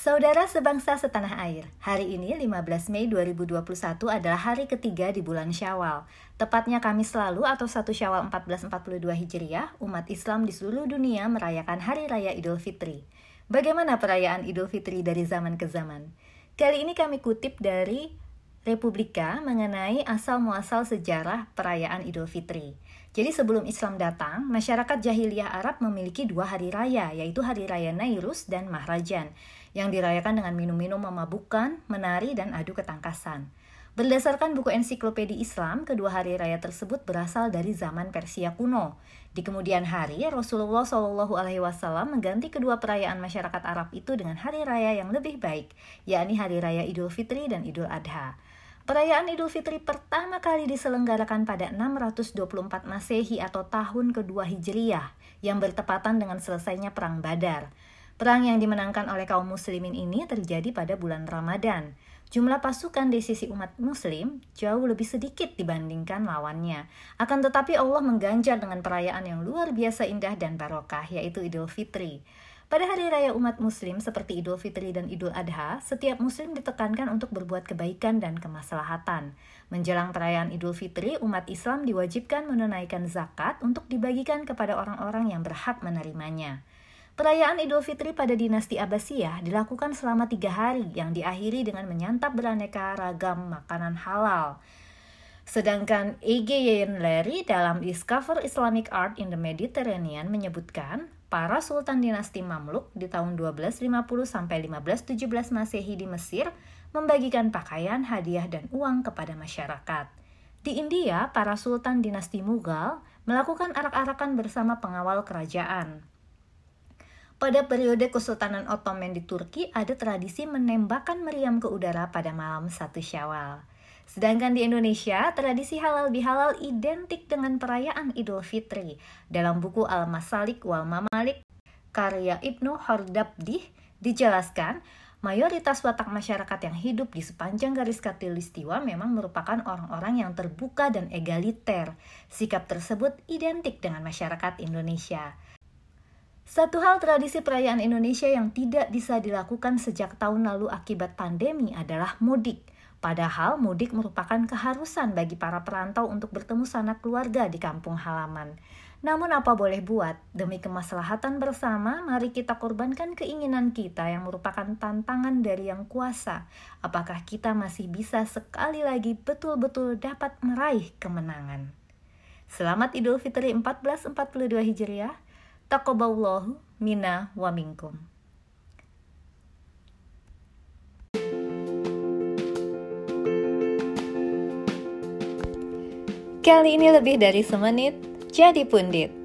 Saudara sebangsa setanah air, hari ini 15 Mei 2021 adalah hari ketiga di bulan Syawal. Tepatnya Kamis lalu atau 1 Syawal 1442 Hijriah, umat Islam di seluruh dunia merayakan Hari Raya Idul Fitri. Bagaimana perayaan Idul Fitri dari zaman ke zaman? Kali ini kami kutip dari Republika mengenai asal-muasal sejarah perayaan Idul Fitri. Jadi sebelum Islam datang, masyarakat jahiliyah Arab memiliki dua hari raya, yaitu Hari Raya Nairus dan Mahrajan, yang dirayakan dengan minum-minum memabukkan, menari, dan adu ketangkasan. Berdasarkan buku ensiklopedi Islam, kedua hari raya tersebut berasal dari zaman Persia kuno. Di kemudian hari, Rasulullah Shallallahu Alaihi Wasallam mengganti kedua perayaan masyarakat Arab itu dengan hari raya yang lebih baik, yakni hari raya Idul Fitri dan Idul Adha. Perayaan Idul Fitri pertama kali diselenggarakan pada 624 Masehi atau tahun kedua Hijriyah yang bertepatan dengan selesainya Perang Badar. Perang yang dimenangkan oleh kaum muslimin ini terjadi pada bulan Ramadan. Jumlah pasukan di sisi umat muslim jauh lebih sedikit dibandingkan lawannya. Akan tetapi Allah mengganjar dengan perayaan yang luar biasa indah dan barokah yaitu Idul Fitri. Pada hari raya umat muslim seperti Idul Fitri dan Idul Adha, setiap muslim ditekankan untuk berbuat kebaikan dan kemaslahatan. Menjelang perayaan Idul Fitri, umat Islam diwajibkan menunaikan zakat untuk dibagikan kepada orang-orang yang berhak menerimanya. Perayaan Idul Fitri pada dinasti Abbasiyah dilakukan selama tiga hari yang diakhiri dengan menyantap beraneka ragam makanan halal. Sedangkan E.G. Larry dalam Discover Islamic Art in the Mediterranean menyebutkan, para sultan dinasti Mamluk di tahun 1250 sampai 1517 Masehi di Mesir membagikan pakaian, hadiah dan uang kepada masyarakat. Di India, para sultan dinasti Mughal melakukan arak-arakan bersama pengawal kerajaan. Pada periode Kesultanan Ottoman di Turki, ada tradisi menembakkan meriam ke udara pada malam satu Syawal. Sedangkan di Indonesia, tradisi halal bihalal identik dengan perayaan Idul Fitri. Dalam buku Al-Masalik wal Mamalik karya Ibnu Hordabdih dijelaskan, mayoritas watak masyarakat yang hidup di sepanjang garis katulistiwa memang merupakan orang-orang yang terbuka dan egaliter. Sikap tersebut identik dengan masyarakat Indonesia. Satu hal tradisi perayaan Indonesia yang tidak bisa dilakukan sejak tahun lalu akibat pandemi adalah mudik. Padahal mudik merupakan keharusan bagi para perantau untuk bertemu sanak keluarga di kampung halaman. Namun apa boleh buat, demi kemaslahatan bersama, mari kita korbankan keinginan kita yang merupakan tantangan dari yang kuasa. Apakah kita masih bisa sekali lagi betul-betul dapat meraih kemenangan? Selamat Idul Fitri 1442 Hijriah. Taqabballahu minna wa minkum. Kali ini lebih dari semenit, jadi pundit.